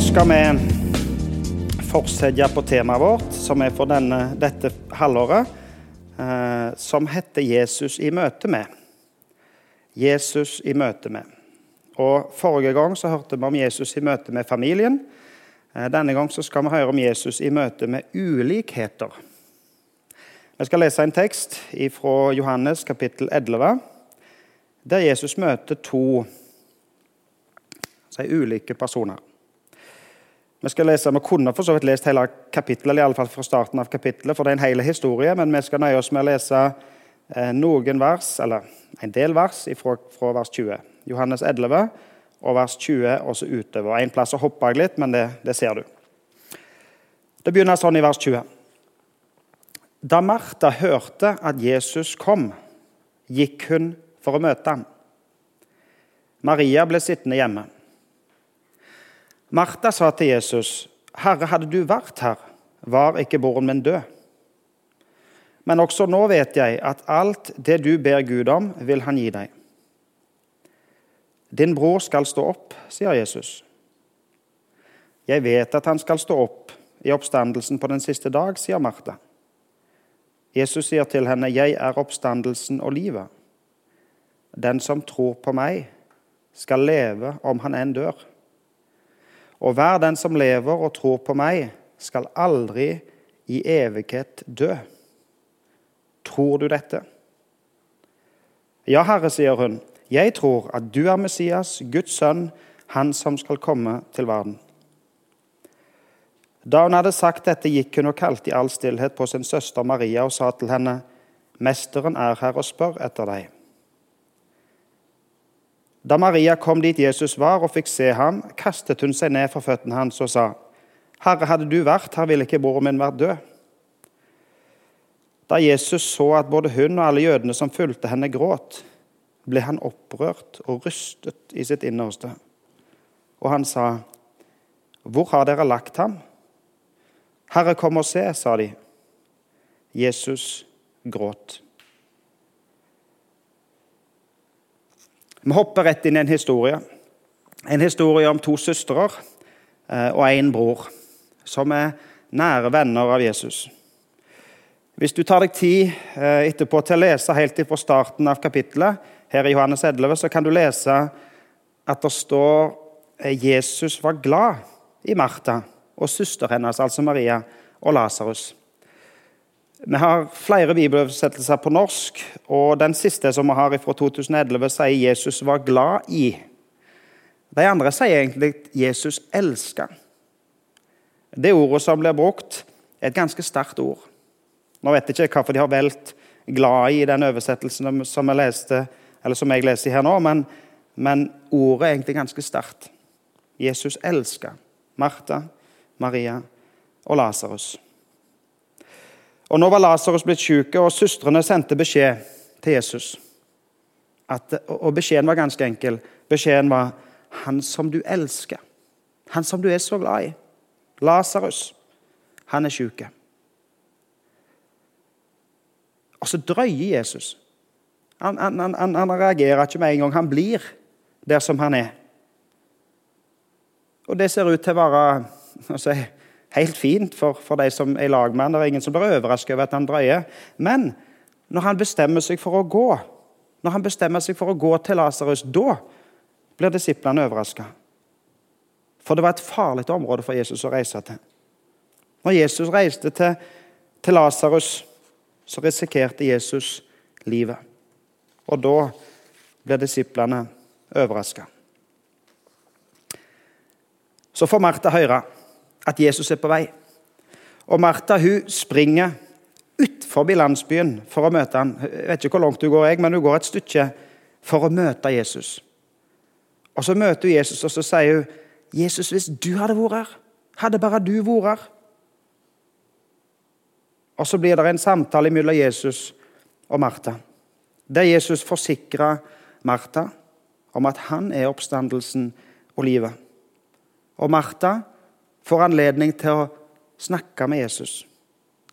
skal vi fortsette på temaet vårt, som er for denne, dette halvåret, eh, som heter 'Jesus i møte med'. Jesus i møte med. Og Forrige gang så hørte vi om Jesus i møte med familien. Eh, denne gang så skal vi høre om Jesus i møte med ulikheter. Vi skal lese en tekst fra Johannes kapittel 11, der Jesus møter to ulike personer. Vi skal lese, vi kunne for så vidt lest hele kapittelet, eller iallfall fra starten av kapittelet, for det er en hel historie, men vi skal nøye oss med å lese eh, noen vers, eller en del vers fra, fra vers 20. Johannes 11 og vers 20 og så utover. En plass så hoppa jeg litt, men det, det ser du. Det begynner sånn i vers 20. Da Martha hørte at Jesus kom, gikk hun for å møte ham. Maria ble sittende hjemme. Martha sa til Jesus, 'Herre, hadde du vært her, var ikke broren min død.' Men også nå vet jeg at alt det du ber Gud om, vil han gi deg. Din bror skal stå opp, sier Jesus. Jeg vet at han skal stå opp i oppstandelsen på den siste dag, sier Martha. Jesus sier til henne, 'Jeg er oppstandelsen og livet.' Den som tror på meg, skal leve om han enn dør. Og hver den som lever og tror på meg, skal aldri i evighet dø. Tror du dette? Ja, Herre, sier hun. Jeg tror at du er Messias, Guds sønn, han som skal komme til verden. Da hun hadde sagt dette, gikk hun og kalte i all stillhet på sin søster Maria og sa til henne, Mesteren er her og spør etter deg. Da Maria kom dit Jesus var og fikk se ham, kastet hun seg ned for føttene hans og sa, Herre, hadde du vært her, ville ikke broren min vært død. Da Jesus så at både hun og alle jødene som fulgte henne, gråt, ble han opprørt og rystet i sitt innerste. Og han sa, Hvor har dere lagt ham? Herre, kom og se, sa de. Jesus gråt. Vi hopper rett inn i en historie. En historie om to søstre eh, og en bror, som er nære venner av Jesus. Hvis du tar deg tid eh, etterpå til å lese helt fra starten av kapittelet, her i Johannes 11, så kan du lese at det står eh, Jesus var glad i Martha og søster hennes, altså Maria, og Lasarus. Vi har flere bibeloversettelser på norsk, og den siste som vi har fra 2011, sier 'Jesus var glad i'. De andre sier egentlig 'Jesus elska'. Det ordet som blir brukt, er et ganske sterkt ord. Nå vet jeg ikke hvorfor de har valgt 'glad i' i den oversettelsen som jeg, leste, som jeg leser her nå, men, men ordet er egentlig ganske sterkt. Jesus elska Martha, Maria og Lasarus. Og Nå var Lasarus blitt syk, og søstrene sendte beskjed til Jesus. At, og Beskjeden var ganske enkel. Beskjeden var 'Han som du elsker', han som du er så glad i. Lasarus, han er syk. Og så drøyer Jesus. Han, han, han, han, reagerer ikke med en gang. Han blir der som han er. Og det ser ut til å være helt fint for, for de som er lag med han. Det er ingen som blir overrasket over at han drøyer. Men når han bestemmer seg for å gå, når han bestemmer seg for å gå til Lasarus, da blir disiplene overraska. For det var et farlig område for Jesus å reise til. Når Jesus reiste til, til Lasarus, så risikerte Jesus livet. Og da blir disiplene overraska. Så får Martha høre at Jesus er på vei. Og Martha hun springer utfor landsbyen for å møte ham. Jeg vet ikke hvor langt hun går, jeg, men hun går et stykke for å møte Jesus. Og Så møter hun Jesus, og så sier hun, 'Jesus, hvis du hadde vært her, hadde bare du vært her.' Og Så blir det en samtale mellom Jesus og Martha, der Jesus forsikrer Martha om at han er oppstandelsen og livet. Og Martha får anledning til å snakke med Jesus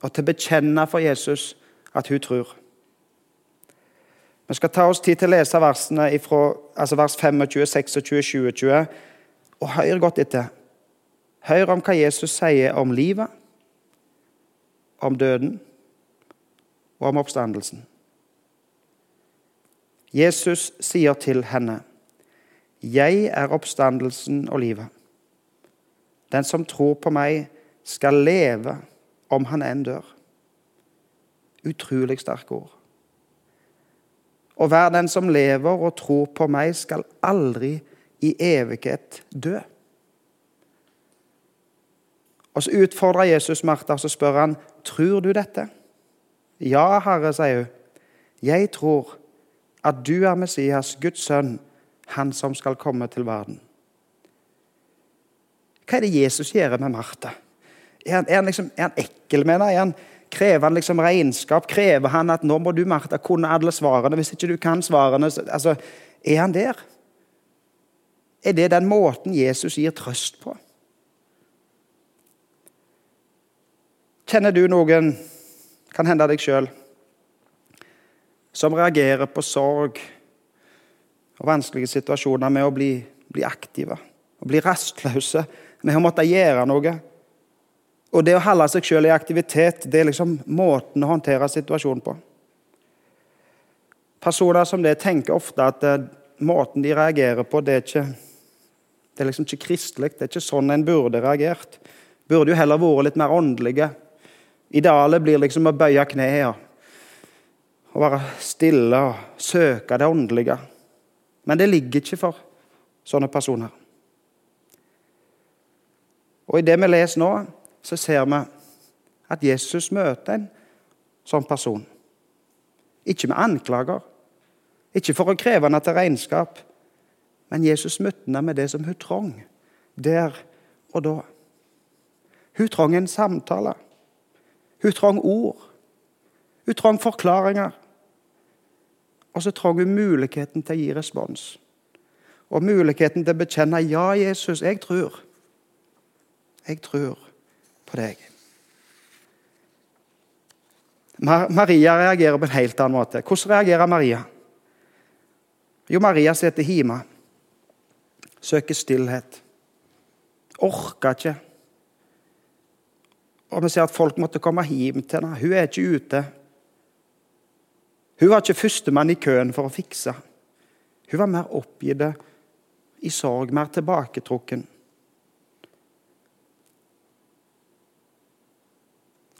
og til å bekjenne for Jesus at hun tror. Vi skal ta oss tid til å lese versene ifra, altså vers 25, 26, 20, 20. Og hør godt etter. Hør om hva Jesus sier om livet, om døden og om oppstandelsen. Jesus sier til henne, 'Jeg er oppstandelsen og livet.' 'Den som tror på meg, skal leve om han enn dør.' Utrolig sterke ord. Og hver den som lever og tror på meg, skal aldri i evighet dø. Og Så utfordrer Jesus Martha så spør han, tror du dette. Ja, Herre, sier hun. Jeg tror at du er Messias, Guds sønn, han som skal komme til verden. Hva er det Jesus gjør med Martha? Er han, er han, liksom, er han ekkel med henne? Er krever han liksom regnskap? Krever han at nå må du Martha, kunne alle svarene? Hvis ikke du kan svarene, altså, er han der? Er det den måten Jesus gir trøst på? Kjenner du noen, kan hende deg sjøl, som reagerer på sorg og vanskelige situasjoner med å bli, bli aktive og bli rastløse med har måttet gjøre noe? Og det å holde seg sjøl i aktivitet det er liksom måten å håndtere situasjonen på. Personer som det tenker ofte at eh, måten de reagerer på, det er ikke det er liksom ikke kristelig. Det er ikke sånn en burde reagert. Burde jo heller vært litt mer åndelige. Idealet blir liksom å bøye knærne og være stille og søke det åndelige. Men det ligger ikke for sånne personer. Og I det vi leser nå, så ser vi at Jesus møter en sånn person. Ikke med anklager, ikke for å kreve henne til regnskap, men Jesus møtte henne med det som hun trong der og da. Hun trong en samtale. Hun trong ord. Hun trong forklaringer. Og så trong hun muligheten til å gi respons. Og muligheten til å bekjenne 'Ja, Jesus, jeg tror'. Jeg tror på deg. Maria reagerer på en helt annen måte. Hvordan reagerer Maria? Jo, Maria sitter hjemme søker stillhet. Orker ikke. Og vi ser at folk måtte komme hjem til henne. Hun er ikke ute. Hun var ikke førstemann i køen for å fikse. Hun var mer oppgitt i sorg, mer tilbaketrukken.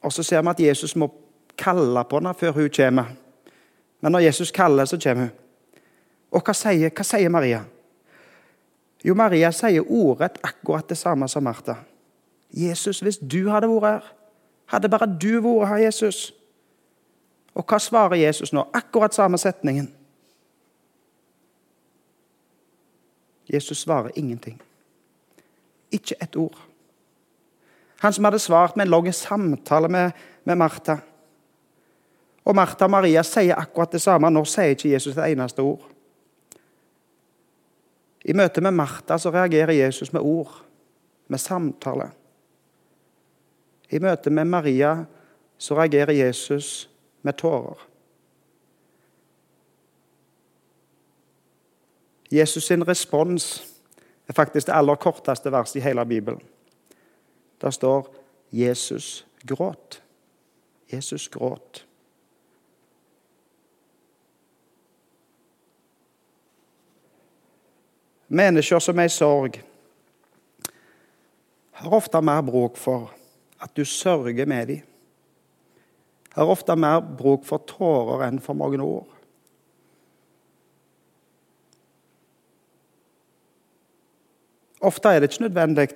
Og Så ser vi at Jesus må kalle på henne før hun kommer. Men når Jesus kaller, så kommer hun. Og hva sier, hva sier Maria? Jo, Maria sier ordrett akkurat det samme som Martha. Jesus, hvis du hadde vært her, hadde bare du vært her, Jesus. Og hva svarer Jesus nå? Akkurat samme setningen. Jesus svarer ingenting. Ikke et ord. Han som hadde svart med en lang samtale med, med Martha. Og Martha og Maria sier akkurat det samme. Nå sier ikke Jesus et eneste ord. I møte med Martha så reagerer Jesus med ord, med samtale. I møte med Maria så reagerer Jesus med tårer. Jesus sin respons er faktisk det aller korteste verset i hele Bibelen. Der står 'Jesus gråt'. Jesus gråt. Mennesker som er i sorg, har ofte mer bruk for at du sørger med dem. Har ofte mer bruk for tårer enn for mange ord. Ofte er det ikke nødvendig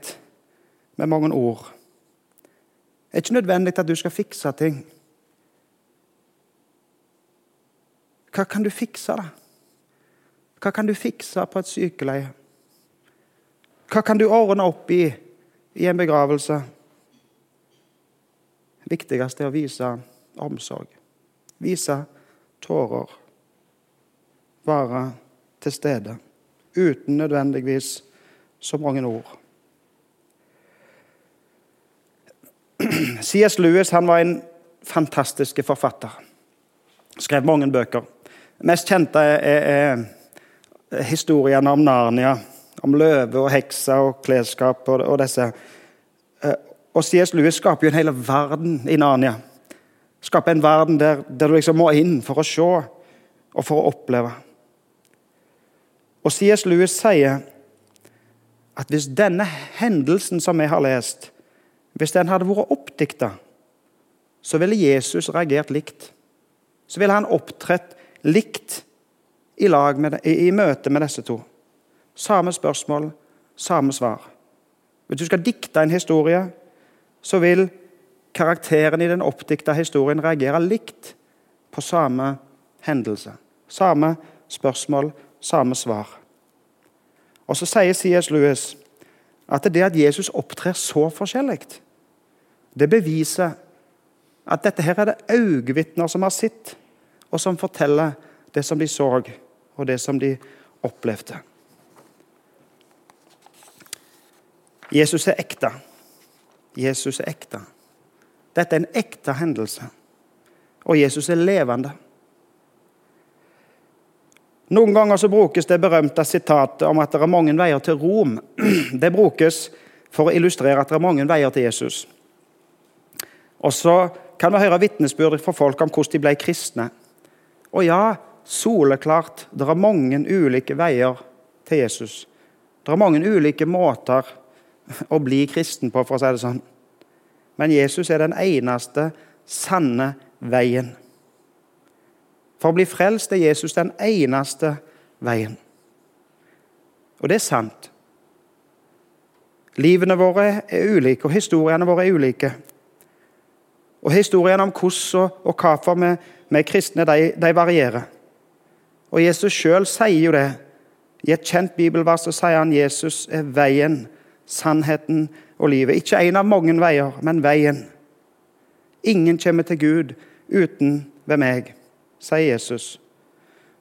med mange ord. Det er ikke nødvendig at du skal fikse ting. Hva kan du fikse, da? Hva kan du fikse på et sykeleie? Hva kan du ordne opp i i en begravelse? Det viktigste er å vise omsorg. Vise tårer. Være til stede. Uten nødvendigvis så mange ord. C.S. Lewis han var en fantastisk forfatter. Skrev mange bøker. Mest kjente er, er historiene om Narnia, om løve og hekser og klesskap og, og disse. Eh, og C.S. Lewis skaper jo en hel verden i Narnia. Skaper en verden der, der du liksom må inn for å se og for å oppleve. Og C.S. Lewis sier at hvis denne hendelsen som vi har lest, hvis den hadde vært oppdikta, så ville Jesus reagert likt. Så ville han opptrådt likt i, med, i, i møte med disse to. Samme spørsmål, samme svar. Hvis du skal dikte en historie, så vil karakteren i den oppdikta historien reagere likt på samme hendelse. Samme spørsmål, samme svar. Og Så sier C.S. Lewis at det at Jesus opptrer så forskjellig, det beviser at dette her er det øyevitner som har sett, og som forteller det som de så, og det som de opplevde. Jesus er ekte. Jesus er ekte. Dette er en ekte hendelse. Og Jesus er levende. Noen ganger så brukes det berømte sitatet om at det er mange veier til Rom. Det brukes for å illustrere at det er mange veier til Jesus. Og så kan vi høre vitnesbyrd fra folk om hvordan de ble kristne. Og ja, soleklart, det er mange ulike veier til Jesus. Det er mange ulike måter å bli kristen på, for å si det sånn. Men Jesus er den eneste sanne veien. For å bli frelst er Jesus den eneste veien. Og det er sant. Livene våre er ulike, og historiene våre er ulike. Og Historiene om hvordan og hvorfor vi, vi kristne de, de, varierer. Og Jesus sjøl sier jo det. I et kjent bibelvers så sier han Jesus er veien, sannheten og livet. Ikke en av mange veier, men veien. Ingen kommer til Gud uten ved meg sier Jesus.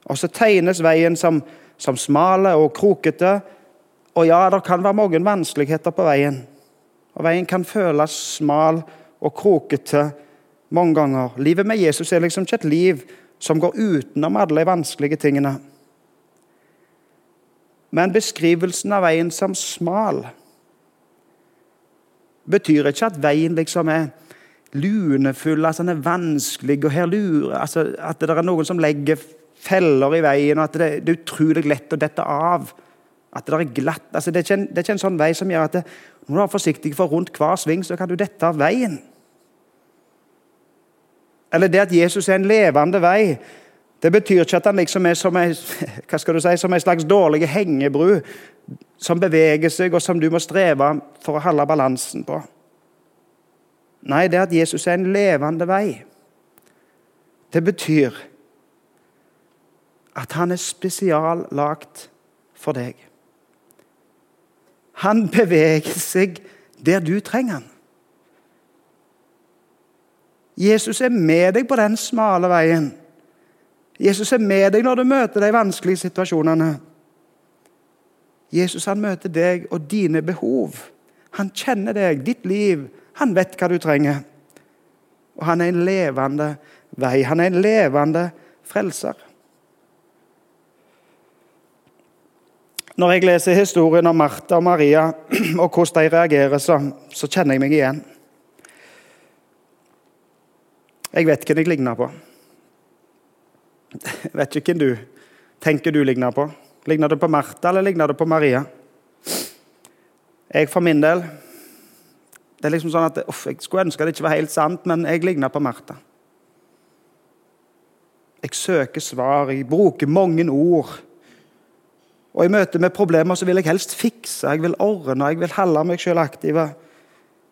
Og så tegnes veien som, som smale og krokete. Og ja, det kan være mange vanskeligheter på veien. Og veien kan føles smal og krokete mange ganger. Livet med Jesus er liksom ikke et liv som går utenom alle de vanskelige tingene. Men beskrivelsen av veien som smal betyr ikke at veien liksom er lunefull, altså den er vanskelig, og her lurer altså At det er noen som legger feller i veien, og at det er utrolig lett å dette av. At det er glatt. Altså, det, er en, det, er ikke en, sånn vei som gjør at det, når du er forsiktig, for rundt hver sving så kan du dette av veien. Eller det at Jesus er en levende vei, det betyr ikke at han liksom er som en, hva skal du si, som en slags dårlig hengebru som beveger seg, og som du må streve for å holde balansen på. Nei, det at Jesus er en levende vei. Det betyr at han er spesiallagt for deg. Han beveger seg der du trenger han. Jesus er med deg på den smale veien. Jesus er med deg når du møter de vanskelige situasjonene. Jesus han møter deg og dine behov. Han kjenner deg, ditt liv, han vet hva du trenger. Og han er en levende vei. Han er en levende frelser. Når jeg leser historien om Martha og Maria og hvordan de reagerer, så, så kjenner jeg meg igjen. Jeg vet hvem jeg ligner på. Jeg vet ikke hvem du tenker du ligner på. Ligner du på Martha eller ligner du på Maria? Jeg for min del det er liksom sånn at, uff, Jeg skulle ønske det ikke var helt sant, men jeg ligner på Martha. Jeg søker svar, jeg bruker mange ord. Og I møte med problemer så vil jeg helst fikse, jeg vil ordne, jeg vil holde meg selv aktiv.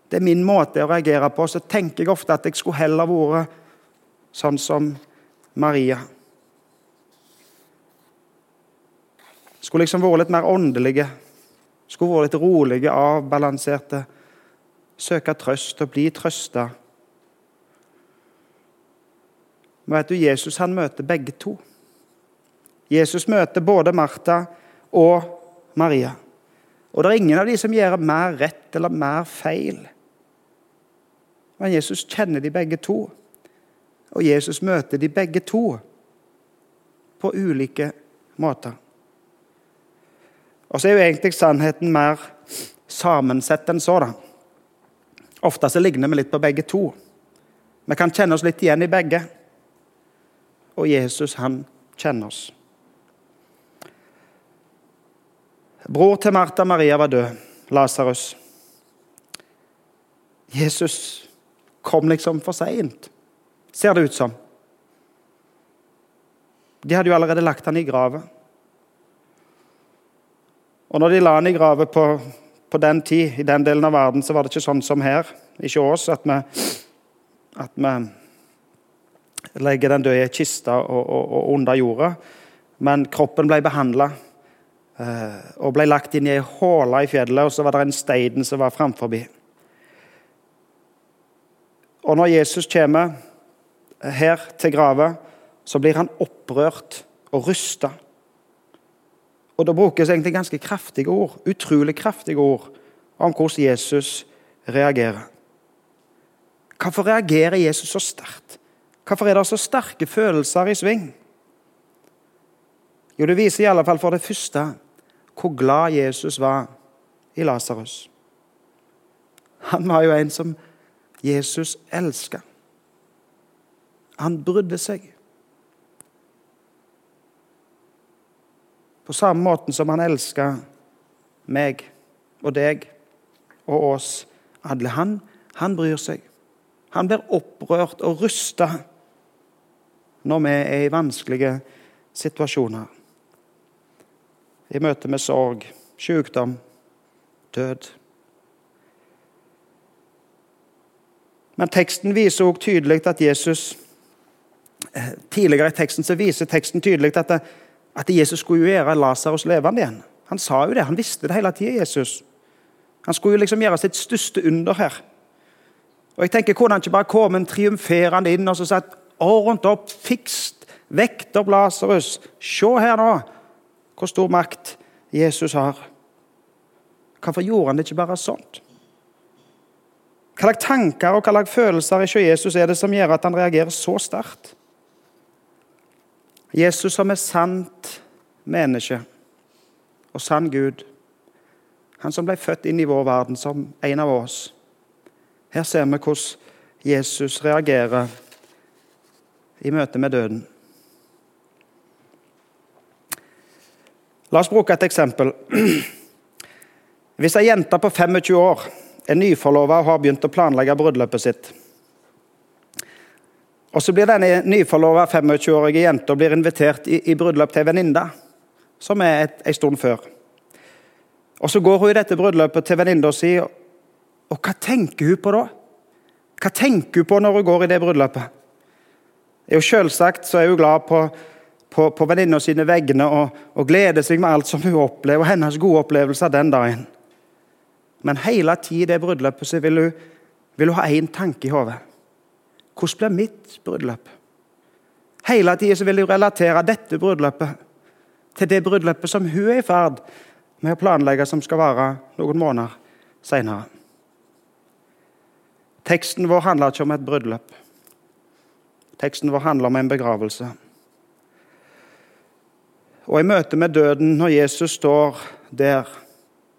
Det er min måte å reagere på. Så tenker jeg ofte at jeg skulle heller vært sånn som Maria. Skulle liksom vært litt mer åndelige. Skulle vært litt rolige, avbalanserte søke trøst og bli trøsta. Men vet du, Jesus han møter begge to. Jesus møter både Martha og Maria. Og det er ingen av de som gjør mer rett eller mer feil. Men Jesus kjenner de begge to. Og Jesus møter de begge to på ulike måter. Og så er jo egentlig sannheten mer sammensett enn så. da. Ofte så ligner vi litt på begge to. Vi kan kjenne oss litt igjen i begge. Og Jesus, han kjenner oss. Bror til Martha Maria var død, Lasarus. Jesus kom liksom for seint, ser det ut som. De hadde jo allerede lagt han i grave. Og når de la han i grave på, på, den tid, i den delen av verden, så var det ikke sånn som her, ikke oss, at vi, at vi legger den døde i kiste og, og, og, under jorda. Men kroppen ble behandla eh, og ble lagt inn i ei håle i fjellet, og så var det en stein som var framfor. Og når Jesus kommer her til grava, så blir han opprørt og rysta. Og Da brukes egentlig ganske kraftige ord, utrolig kraftige ord om hvordan Jesus reagerer. Hvorfor reagerer Jesus så sterkt? Hvorfor er det så sterke følelser i sving? Jo, Det viser i alle fall for det første hvor glad Jesus var i Lasarus. Han var jo en som Jesus elska. Han brydde seg. På samme måten som han elska meg og deg og oss alle. Han, han bryr seg. Han blir opprørt og rysta når vi er i vanskelige situasjoner. I møte med sorg, sykdom, død. Men teksten viser også tydelig at Jesus eh, Tidligere i teksten så viser teksten tydelig at det, at Jesus skulle gjøre Lasarus levende igjen. Han sa jo det, han visste det hele tida, Jesus. Han skulle jo liksom gjøre sitt største under her. Og jeg tenker, Kunne han ikke bare komme triumferende inn og så sagt ordent opp, fikst, vekt opp Lasarus? Se her nå hvor stor makt Jesus har. Hvorfor gjorde han det ikke bare sånt? Hva slags tanker og hva slags følelser i Jesus er det som gjør at han reagerer så sterkt? Jesus som er sant menneske og sann Gud. Han som ble født inn i vår verden som en av oss. Her ser vi hvordan Jesus reagerer i møte med døden. La oss bruke et eksempel. Hvis ei jente på 25 år er nyforlova og har begynt å planlegge bryllupet sitt og Så blir denne nyforlova 25-årige jenta invitert i, i bryllup til ei venninne, som er ei stund før. Og Så går hun i dette bryllupet til venninna si, og hva tenker hun på da? Hva tenker hun på når hun går i det bryllupet? Jo, Selvsagt er hun glad på, på, på venninna sine vegne og, og, gleder seg med alt som hun opplever, og hennes gode opplevelser den dagen. Men hele tida i det bryllupet så vil hun, vil hun ha én tanke i hodet. Hvordan blir mitt bryllup? Hele tida vil hun relatere dette bryllupet til det bryllupet som hun er i ferd med å planlegge, som skal vare noen måneder senere. Teksten vår handler ikke om et bryllup. Teksten vår handler om en begravelse. Og i møte med døden, når Jesus står der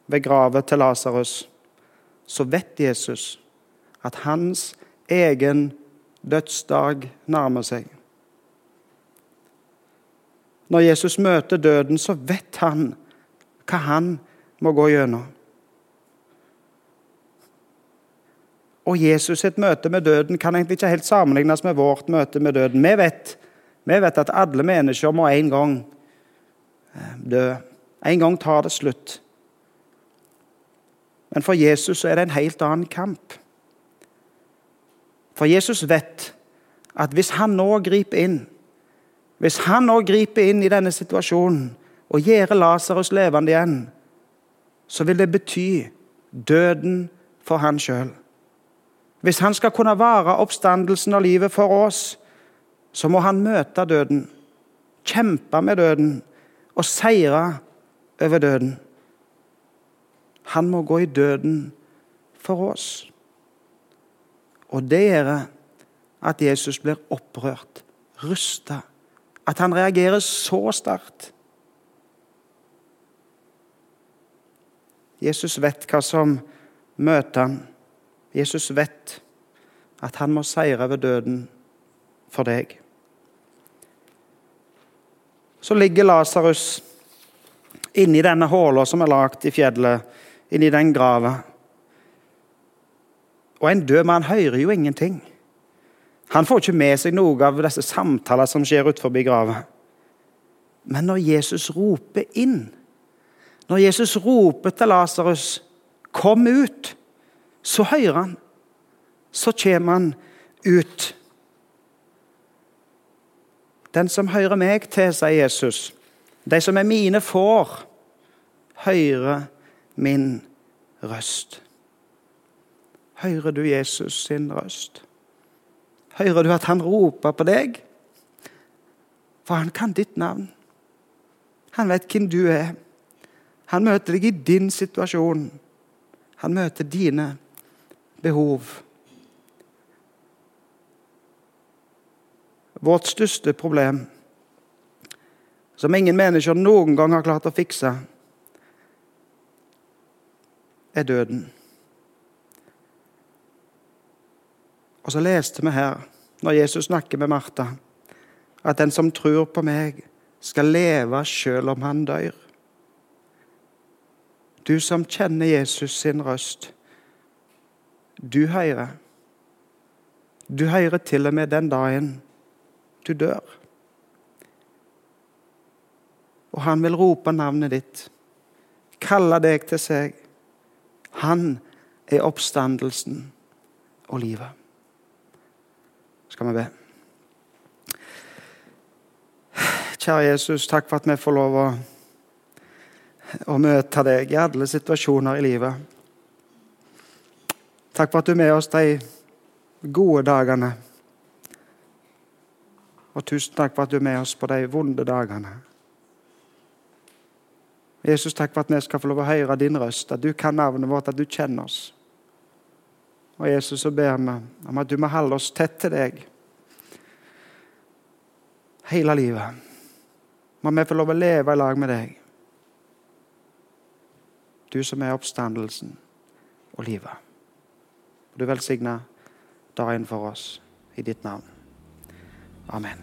ved gravet til Lasarus, så vet Jesus at hans egen dødsdag nærmer seg. Når Jesus møter døden, så vet han hva han må gå gjennom. Og Jesus sitt møte med døden kan egentlig ikke helt sammenlignes med vårt møte med døden. Vi vet, vi vet at alle mennesker må en gang dø. En gang tar det slutt. Men for Jesus er det en helt annen kamp. For Jesus vet at hvis han nå griper inn, hvis han nå griper inn i denne situasjonen og gjør Lasarus levende igjen, så vil det bety døden for han sjøl. Hvis han skal kunne vare oppstandelsen og livet for oss, så må han møte døden, kjempe med døden og seire over døden. Han må gå i døden for oss. Og det gjør at Jesus blir opprørt, rysta. At han reagerer så sterkt. Jesus vet hva som møter han Jesus vet at han må seire over døden for deg. Så ligger Lasarus inni denne håla som er lagd i fjellet, inni den grava. Og en død mann hører jo ingenting. Han får ikke med seg noe av disse samtalene som skjer utenfor grava. Men når Jesus roper inn, når Jesus roper til Lasarus 'Kom ut', så hører han. Så kommer han ut. Den som hører meg til, sier Jesus, de som er mine får, hører min røst. Hører du Jesus sin røst? Hører du at han roper på deg? For han kan ditt navn. Han vet hvem du er. Han møter deg i din situasjon. Han møter dine behov. Vårt største problem, som ingen mennesker noen gang har klart å fikse, er døden. Og så leste vi her, når Jesus snakker med Martha, at den som tror på meg, skal leve selv om han dør. Du som kjenner Jesus sin røst, du hører. Du hører til og med den dagen du dør. Og han vil rope navnet ditt, kalle deg til seg. Han er oppstandelsen og livet. Skal vi be? Kjære Jesus, takk for at vi får lov å, å møte deg i alle situasjoner i livet. Takk for at du er med oss de gode dagene. Og tusen takk for at du er med oss på de vonde dagene. Jesus, takk for at vi skal få lov å høre din røst, at du kan navnet vårt, at du kjenner oss. Og Jesus, så ber vi om at du må holde oss tett til deg hele livet. Må vi få lov å leve i lag med deg. Du som er oppstandelsen og livet. Du velsigner dagen for oss i ditt navn. Amen.